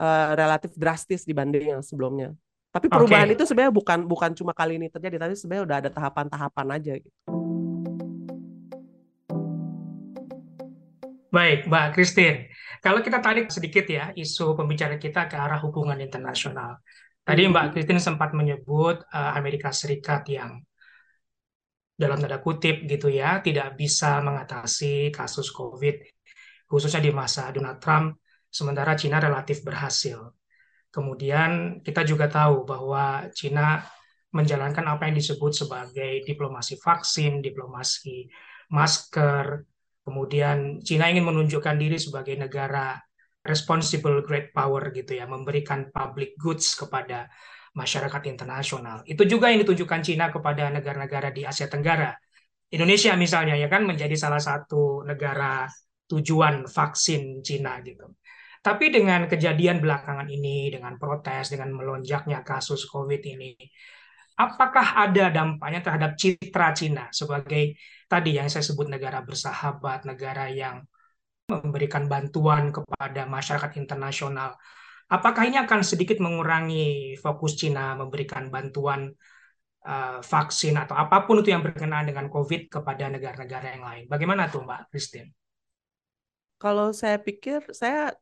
uh, relatif drastis dibanding yang sebelumnya. Tapi perubahan okay. itu sebenarnya bukan bukan cuma kali ini terjadi, tapi sebenarnya udah ada tahapan-tahapan aja gitu. Baik, Mbak Christine. Kalau kita tarik sedikit ya isu pembicaraan kita ke arah hubungan internasional. Tadi hmm. Mbak Christine sempat menyebut uh, Amerika Serikat yang dalam tanda kutip gitu ya tidak bisa mengatasi kasus COVID khususnya di masa Donald Trump, sementara Cina relatif berhasil. Kemudian kita juga tahu bahwa Cina menjalankan apa yang disebut sebagai diplomasi vaksin, diplomasi masker. Kemudian Cina ingin menunjukkan diri sebagai negara responsible great power gitu ya, memberikan public goods kepada masyarakat internasional. Itu juga yang ditunjukkan Cina kepada negara-negara di Asia Tenggara. Indonesia misalnya ya kan menjadi salah satu negara tujuan vaksin Cina gitu. Tapi dengan kejadian belakangan ini, dengan protes, dengan melonjaknya kasus COVID ini, apakah ada dampaknya terhadap citra Cina sebagai tadi yang saya sebut negara bersahabat, negara yang memberikan bantuan kepada masyarakat internasional, apakah ini akan sedikit mengurangi fokus Cina memberikan bantuan uh, vaksin atau apa pun itu yang berkenaan dengan COVID kepada negara-negara yang lain? Bagaimana tuh Mbak Christine? Kalau saya pikir, saya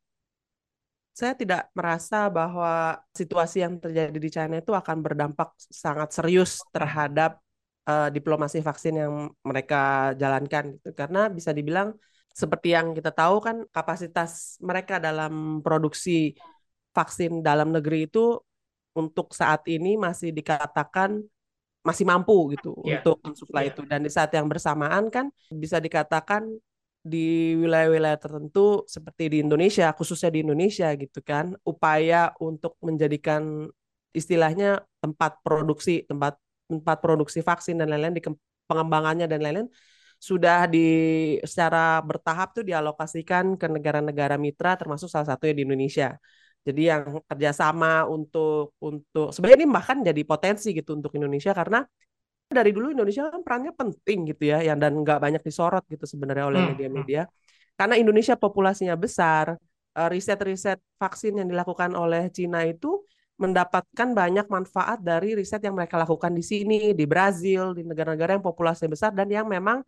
saya tidak merasa bahwa situasi yang terjadi di China itu akan berdampak sangat serius terhadap uh, diplomasi vaksin yang mereka jalankan gitu. Karena bisa dibilang seperti yang kita tahu kan kapasitas mereka dalam produksi vaksin dalam negeri itu untuk saat ini masih dikatakan masih mampu gitu yeah. untuk mensuplai yeah. itu dan di saat yang bersamaan kan bisa dikatakan di wilayah-wilayah tertentu seperti di Indonesia, khususnya di Indonesia gitu kan, upaya untuk menjadikan istilahnya tempat produksi, tempat tempat produksi vaksin dan lain-lain di pengembangannya dan lain-lain sudah di secara bertahap tuh dialokasikan ke negara-negara mitra termasuk salah satunya di Indonesia. Jadi yang kerjasama untuk untuk sebenarnya ini bahkan jadi potensi gitu untuk Indonesia karena dari dulu Indonesia kan perannya penting gitu ya, yang dan nggak banyak disorot gitu sebenarnya oleh hmm, media-media. Hmm. Karena Indonesia populasinya besar, eh, riset-riset vaksin yang dilakukan oleh Cina itu mendapatkan banyak manfaat dari riset yang mereka lakukan di sini, di Brazil, di negara-negara yang populasinya besar dan yang memang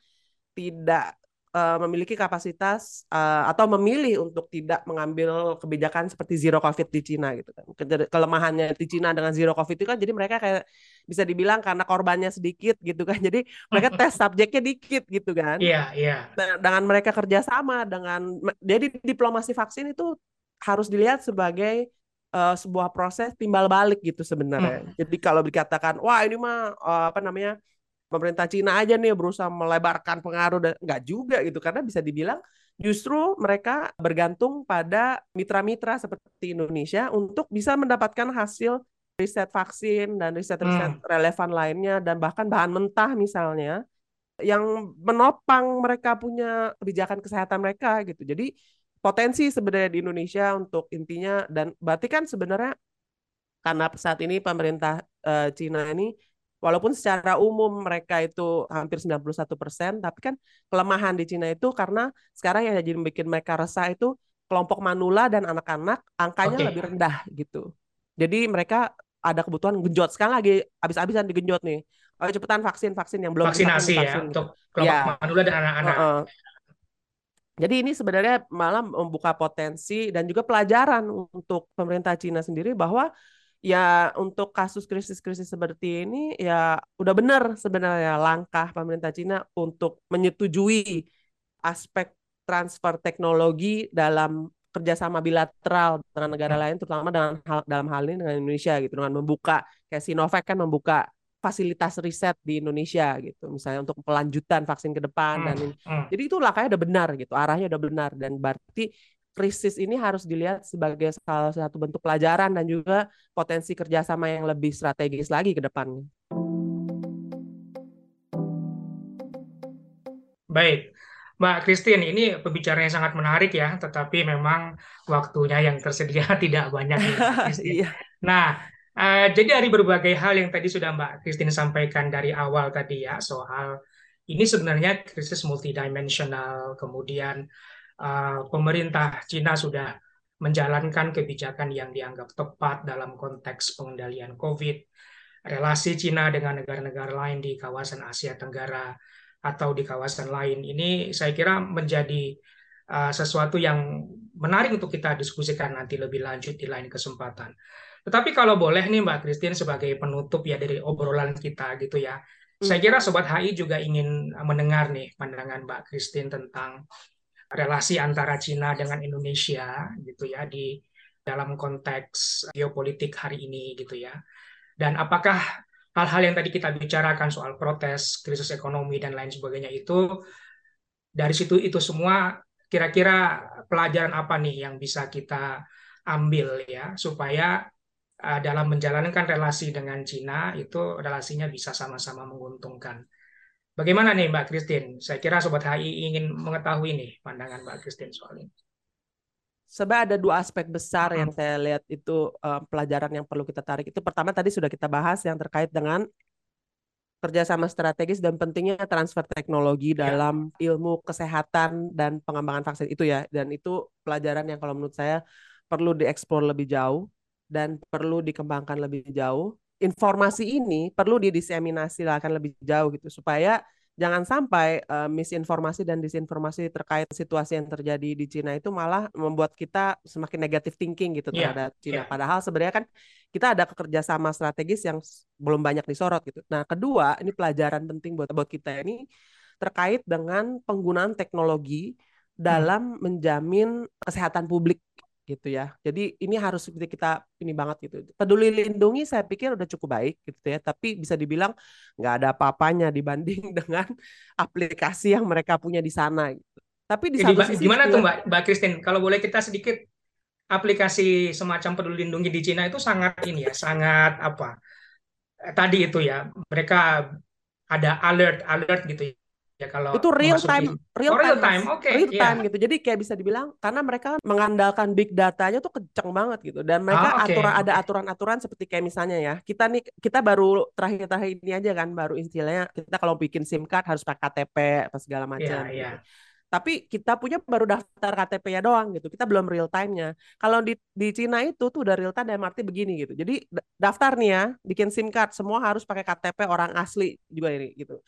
tidak uh, memiliki kapasitas uh, atau memilih untuk tidak mengambil kebijakan seperti zero covid di Cina gitu kan. Kelemahannya di Cina dengan zero covid itu kan jadi mereka kayak bisa dibilang karena korbannya sedikit gitu kan. Jadi mereka tes subjeknya dikit gitu kan. Iya, iya. Yeah. Dengan mereka kerjasama dengan jadi diplomasi vaksin itu harus dilihat sebagai uh, sebuah proses timbal balik gitu sebenarnya. Hmm. Jadi kalau dikatakan wah ini mah uh, apa namanya pemerintah Cina aja nih berusaha melebarkan pengaruh dan nggak juga gitu karena bisa dibilang justru mereka bergantung pada mitra-mitra seperti Indonesia untuk bisa mendapatkan hasil riset vaksin dan riset-riset hmm. relevan lainnya dan bahkan bahan mentah misalnya yang menopang mereka punya kebijakan kesehatan mereka gitu. Jadi potensi sebenarnya di Indonesia untuk intinya dan berarti kan sebenarnya karena saat ini pemerintah uh, Cina ini walaupun secara umum mereka itu hampir 91 persen, tapi kan kelemahan di Cina itu karena sekarang yang jadi bikin mereka resah itu kelompok manula dan anak-anak angkanya okay. lebih rendah gitu. Jadi mereka ada kebutuhan genjot. Sekarang lagi habis-habisan digenjot nih. Oh, cepetan vaksin vaksin yang belum vaksinasi ya vaksin, gitu. untuk kelompok ya. manula dan anak-anak. Uh -uh. Jadi ini sebenarnya malah membuka potensi dan juga pelajaran untuk pemerintah Cina sendiri bahwa ya untuk kasus krisis-krisis seperti ini ya udah benar sebenarnya langkah pemerintah Cina untuk menyetujui aspek transfer teknologi dalam kerjasama bilateral dengan negara lain terutama dengan hal, dalam hal ini dengan Indonesia gitu dengan membuka kayak Sinovac kan membuka fasilitas riset di Indonesia gitu misalnya untuk pelanjutan vaksin ke depan dan ini. Hmm, hmm. jadi itu langkahnya udah benar gitu arahnya udah benar dan berarti krisis ini harus dilihat sebagai salah satu bentuk pelajaran dan juga potensi kerjasama yang lebih strategis lagi ke depannya. Baik, Mbak Christine, ini pembicaraan yang sangat menarik ya, tetapi memang waktunya yang tersedia tidak banyak. iya. Nah, uh, jadi dari berbagai hal yang tadi sudah Mbak Christine sampaikan dari awal tadi ya, soal ini sebenarnya krisis multidimensional, kemudian uh, pemerintah Cina sudah menjalankan kebijakan yang dianggap tepat dalam konteks pengendalian COVID, relasi Cina dengan negara-negara lain di kawasan Asia Tenggara atau di kawasan lain ini saya kira menjadi uh, sesuatu yang menarik untuk kita diskusikan nanti lebih lanjut di lain kesempatan. Tetapi kalau boleh nih Mbak Christine sebagai penutup ya dari obrolan kita gitu ya. Saya hmm. kira Sobat HI juga ingin mendengar nih pandangan Mbak Christine tentang relasi antara Cina dengan Indonesia gitu ya di dalam konteks geopolitik hari ini gitu ya. Dan apakah hal-hal yang tadi kita bicarakan soal protes, krisis ekonomi dan lain sebagainya itu dari situ itu semua kira-kira pelajaran apa nih yang bisa kita ambil ya supaya uh, dalam menjalankan relasi dengan Cina itu relasinya bisa sama-sama menguntungkan. Bagaimana nih Mbak Christine? Saya kira Sobat HI ingin mengetahui nih pandangan Mbak Christine soal ini. Sebab ada dua aspek besar yang saya lihat itu uh, pelajaran yang perlu kita tarik. Itu pertama tadi sudah kita bahas yang terkait dengan kerjasama strategis dan pentingnya transfer teknologi ya. dalam ilmu kesehatan dan pengembangan vaksin itu ya. Dan itu pelajaran yang kalau menurut saya perlu dieksplor lebih jauh dan perlu dikembangkan lebih jauh. Informasi ini perlu didiseminasi akan lebih jauh gitu supaya jangan sampai uh, misinformasi dan disinformasi terkait situasi yang terjadi di Cina itu malah membuat kita semakin negatif thinking gitu yeah, terhadap Cina. Yeah. Padahal sebenarnya kan kita ada kerjasama strategis yang belum banyak disorot gitu. Nah kedua ini pelajaran penting buat buat kita ini terkait dengan penggunaan teknologi dalam hmm. menjamin kesehatan publik gitu ya. Jadi ini harus kita ini banget gitu. Peduli lindungi saya pikir udah cukup baik gitu ya, tapi bisa dibilang nggak ada apa-apanya dibanding dengan aplikasi yang mereka punya di sana gitu. Tapi di Jadi, sisi gimana tuh Mbak Mbak Christine? Kalau boleh kita sedikit aplikasi semacam peduli lindungi di Cina itu sangat ini ya, sangat apa? Tadi itu ya, mereka ada alert alert gitu ya kalau itu real time real, oh, real time, okay, real time yeah. gitu jadi kayak bisa dibilang karena mereka mengandalkan big datanya tuh kenceng banget gitu dan mereka oh, okay, aturan ada aturan-aturan seperti kayak misalnya ya kita nih kita baru terakhir-terakhir ini aja kan baru istilahnya kita kalau bikin SIM card harus pakai KTP apa segala macam yeah, gitu. yeah. Tapi kita punya baru daftar KTP-nya doang gitu. Kita belum real time-nya. Kalau di di Cina itu tuh udah real time dan arti begini gitu. Jadi daftar nih ya, bikin SIM card semua harus pakai KTP orang asli juga ini gitu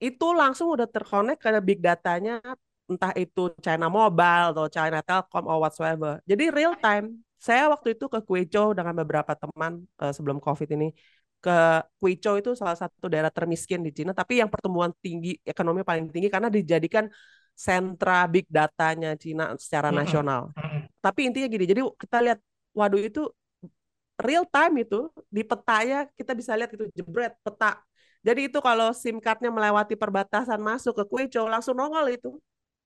itu langsung udah terkonek ke big datanya entah itu China Mobile atau China Telkom atau whatsoever. Jadi real time. Saya waktu itu ke Guizhou dengan beberapa teman uh, sebelum COVID ini ke Guizhou itu salah satu daerah termiskin di Cina, tapi yang pertumbuhan tinggi ekonomi paling tinggi karena dijadikan sentra big datanya Cina secara mm -hmm. nasional. Mm -hmm. Tapi intinya gini, jadi kita lihat, waduh itu real time itu di petanya kita bisa lihat itu jebret peta jadi itu kalau SIM cardnya melewati perbatasan masuk ke Kuico langsung nongol itu.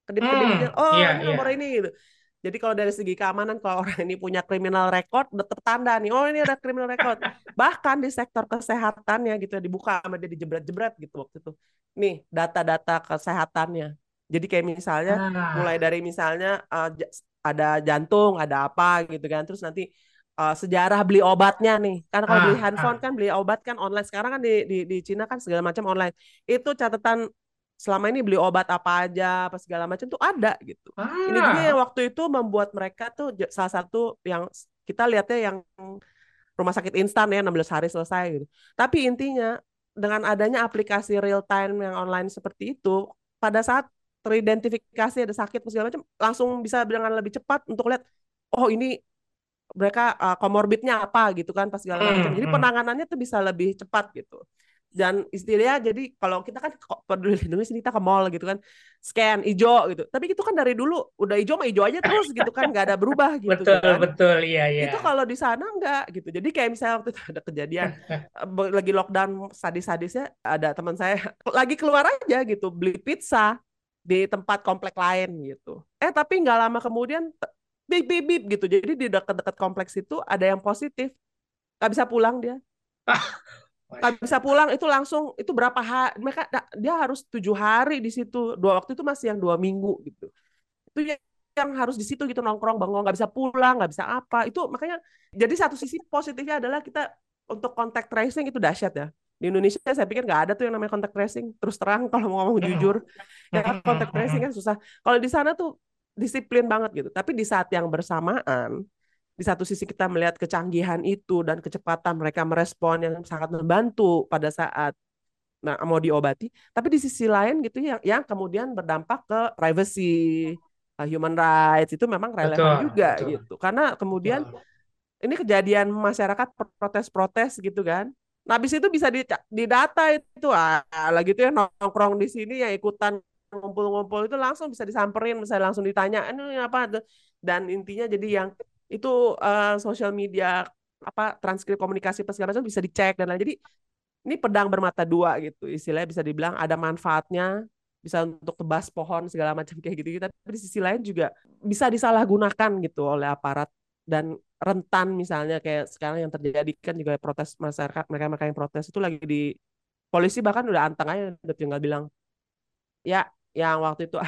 Kedip-kedip hmm, oh yeah, ini nomor yeah. ini gitu. Jadi kalau dari segi keamanan kalau orang ini punya criminal record udah tertanda nih, oh ini ada criminal record. Bahkan di sektor kesehatan ya gitu ya dibuka sama dia dijebret-jebret gitu waktu itu. Nih data-data kesehatannya. Jadi kayak misalnya ah. mulai dari misalnya uh, ada jantung, ada apa gitu kan. Terus nanti uh, sejarah beli obatnya nih. Karena kalau ah, beli handphone ah. kan beli obat kan online. Sekarang kan di di di Cina kan segala macam online. Itu catatan selama ini beli obat apa aja, apa segala macam tuh ada gitu. Ah. Ini juga yang waktu itu membuat mereka tuh salah satu yang kita lihatnya yang rumah sakit instan ya 16 hari selesai gitu. Tapi intinya dengan adanya aplikasi real time yang online seperti itu, pada saat teridentifikasi ada sakit segala macam, langsung bisa dengan lebih cepat untuk lihat oh ini mereka uh, komorbidnya apa gitu kan pas segala macam. Hmm, jadi hmm. penanganannya tuh bisa lebih cepat gitu. Dan istilahnya jadi kalau kita kan peduli lindungi sini kita ke mall gitu kan scan hijau gitu. Tapi itu kan dari dulu udah hijau mah hijau aja terus gitu kan nggak ada berubah gitu betul, kan. Betul iya iya. Itu kalau di sana enggak gitu. Jadi kayak misalnya waktu itu ada kejadian eh, lagi lockdown sadis-sadisnya ada teman saya lagi keluar aja gitu beli pizza di tempat komplek lain gitu. Eh tapi nggak lama kemudian bip bip bip gitu. Jadi di dekat-dekat kompleks itu ada yang positif. Nggak bisa pulang dia. Nggak bisa pulang itu langsung itu berapa hari mereka dia harus tujuh hari di situ. Dua waktu itu masih yang dua minggu gitu. Itu yang harus di situ gitu nongkrong bangong nggak bisa pulang nggak bisa apa. Itu makanya jadi satu sisi positifnya adalah kita untuk contact tracing itu dahsyat ya. Di Indonesia saya pikir nggak ada tuh yang namanya contact tracing. Terus terang kalau mau ngomong jujur ya contact tracing kan susah. Kalau di sana tuh disiplin banget gitu. Tapi di saat yang bersamaan, di satu sisi kita melihat kecanggihan itu dan kecepatan mereka merespon yang sangat membantu pada saat nah, mau diobati. Tapi di sisi lain gitu yang yang kemudian berdampak ke privacy, uh, human rights itu memang relevan betul, juga betul. gitu. Karena kemudian betul. ini kejadian masyarakat protes-protes gitu kan. Nah, habis itu bisa didata itu ah, lagi tuh ya nongkrong di sini ya ikutan ngumpul-ngumpul itu langsung bisa disamperin, bisa langsung ditanya, ini apa dan intinya jadi yang itu uh, sosial media apa transkrip komunikasi segala macam bisa dicek dan lain. Jadi ini pedang bermata dua gitu istilahnya bisa dibilang ada manfaatnya bisa untuk tebas pohon segala macam kayak gitu, gitu. tapi di sisi lain juga bisa disalahgunakan gitu oleh aparat dan rentan misalnya kayak sekarang yang terjadi kan juga protes masyarakat mereka mereka yang protes itu lagi di polisi bahkan udah anteng aja udah tinggal bilang ya yang waktu itu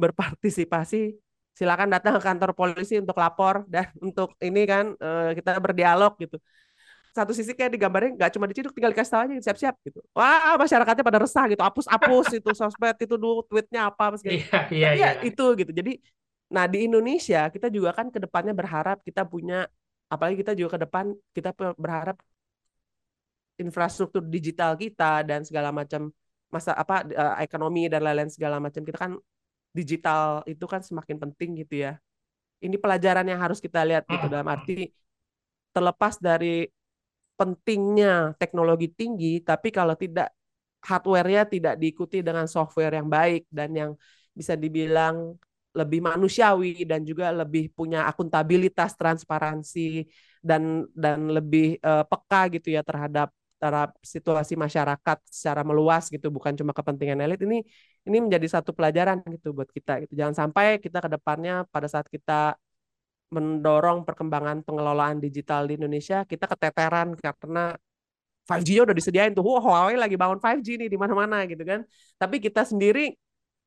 berpartisipasi silakan datang ke kantor polisi untuk lapor dan untuk ini kan uh, kita berdialog gitu. Satu sisi kayak digambarin nggak cuma diciduk tinggal dikasih tahu aja siap-siap gitu. Wah masyarakatnya pada resah gitu hapus hapus itu sosmed itu dulu tweetnya apa mas iya, iya, iya, itu gitu. Jadi Nah, di Indonesia kita juga kan ke depannya berharap kita punya apalagi kita juga ke depan kita berharap infrastruktur digital kita dan segala macam masa apa uh, ekonomi dan lain-lain segala macam kita kan digital itu kan semakin penting gitu ya. Ini pelajaran yang harus kita lihat gitu dalam arti terlepas dari pentingnya teknologi tinggi, tapi kalau tidak hardware-nya tidak diikuti dengan software yang baik dan yang bisa dibilang lebih manusiawi dan juga lebih punya akuntabilitas, transparansi dan dan lebih uh, peka gitu ya terhadap terhadap situasi masyarakat secara meluas gitu bukan cuma kepentingan elit ini ini menjadi satu pelajaran gitu buat kita gitu. Jangan sampai kita ke depannya pada saat kita mendorong perkembangan pengelolaan digital di Indonesia kita keteteran karena 5G-nya udah disediain tuh. Wah Huawei lagi bangun 5G nih di mana-mana gitu kan. Tapi kita sendiri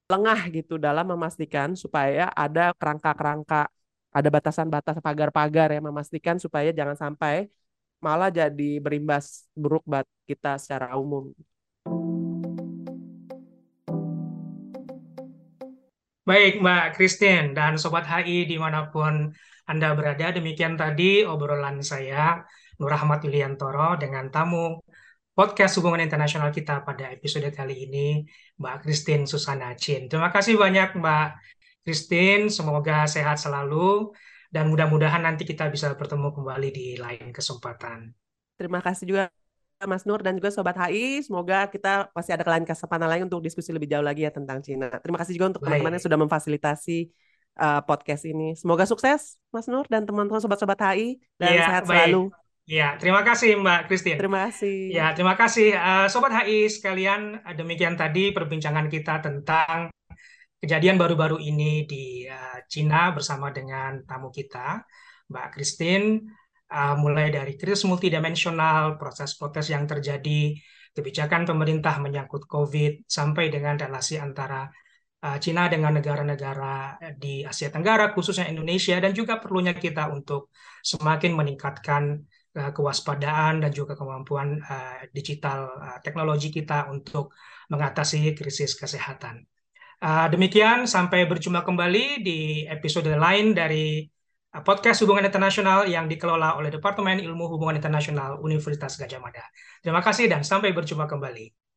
lengah gitu dalam memastikan supaya ada kerangka-kerangka ada batasan-batas pagar-pagar yang memastikan supaya jangan sampai malah jadi berimbas buruk buat kita secara umum. Baik Mbak Christine dan Sobat HI di mana pun Anda berada, demikian tadi obrolan saya Nur Ahmad Yuliantoro dengan tamu podcast hubungan internasional kita pada episode kali ini, Mbak Christine Susana Chin. Terima kasih banyak Mbak Christine, semoga sehat selalu dan mudah-mudahan nanti kita bisa bertemu kembali di lain kesempatan. Terima kasih juga Mas Nur dan juga Sobat HI. Semoga kita pasti ada lain kesempatan lain untuk diskusi lebih jauh lagi ya tentang Cina. Terima kasih juga untuk teman-teman yang sudah memfasilitasi uh, podcast ini. Semoga sukses Mas Nur dan teman-teman Sobat-Sobat HI dan ya, sehat baik. selalu. Ya, terima kasih Mbak Christine. Terima kasih. Ya, terima kasih uh, Sobat HI sekalian. Demikian tadi perbincangan kita tentang kejadian baru-baru ini di uh, Cina bersama dengan tamu kita, Mbak Christine, uh, mulai dari krisis multidimensional, proses protes yang terjadi, kebijakan pemerintah menyangkut COVID, sampai dengan relasi antara uh, Cina dengan negara-negara di Asia Tenggara, khususnya Indonesia, dan juga perlunya kita untuk semakin meningkatkan kewaspadaan dan juga kemampuan digital teknologi kita untuk mengatasi krisis kesehatan. Uh, demikian, sampai berjumpa kembali di episode lain dari uh, podcast Hubungan Internasional yang dikelola oleh Departemen Ilmu Hubungan Internasional Universitas Gajah Mada. Terima kasih dan sampai berjumpa kembali.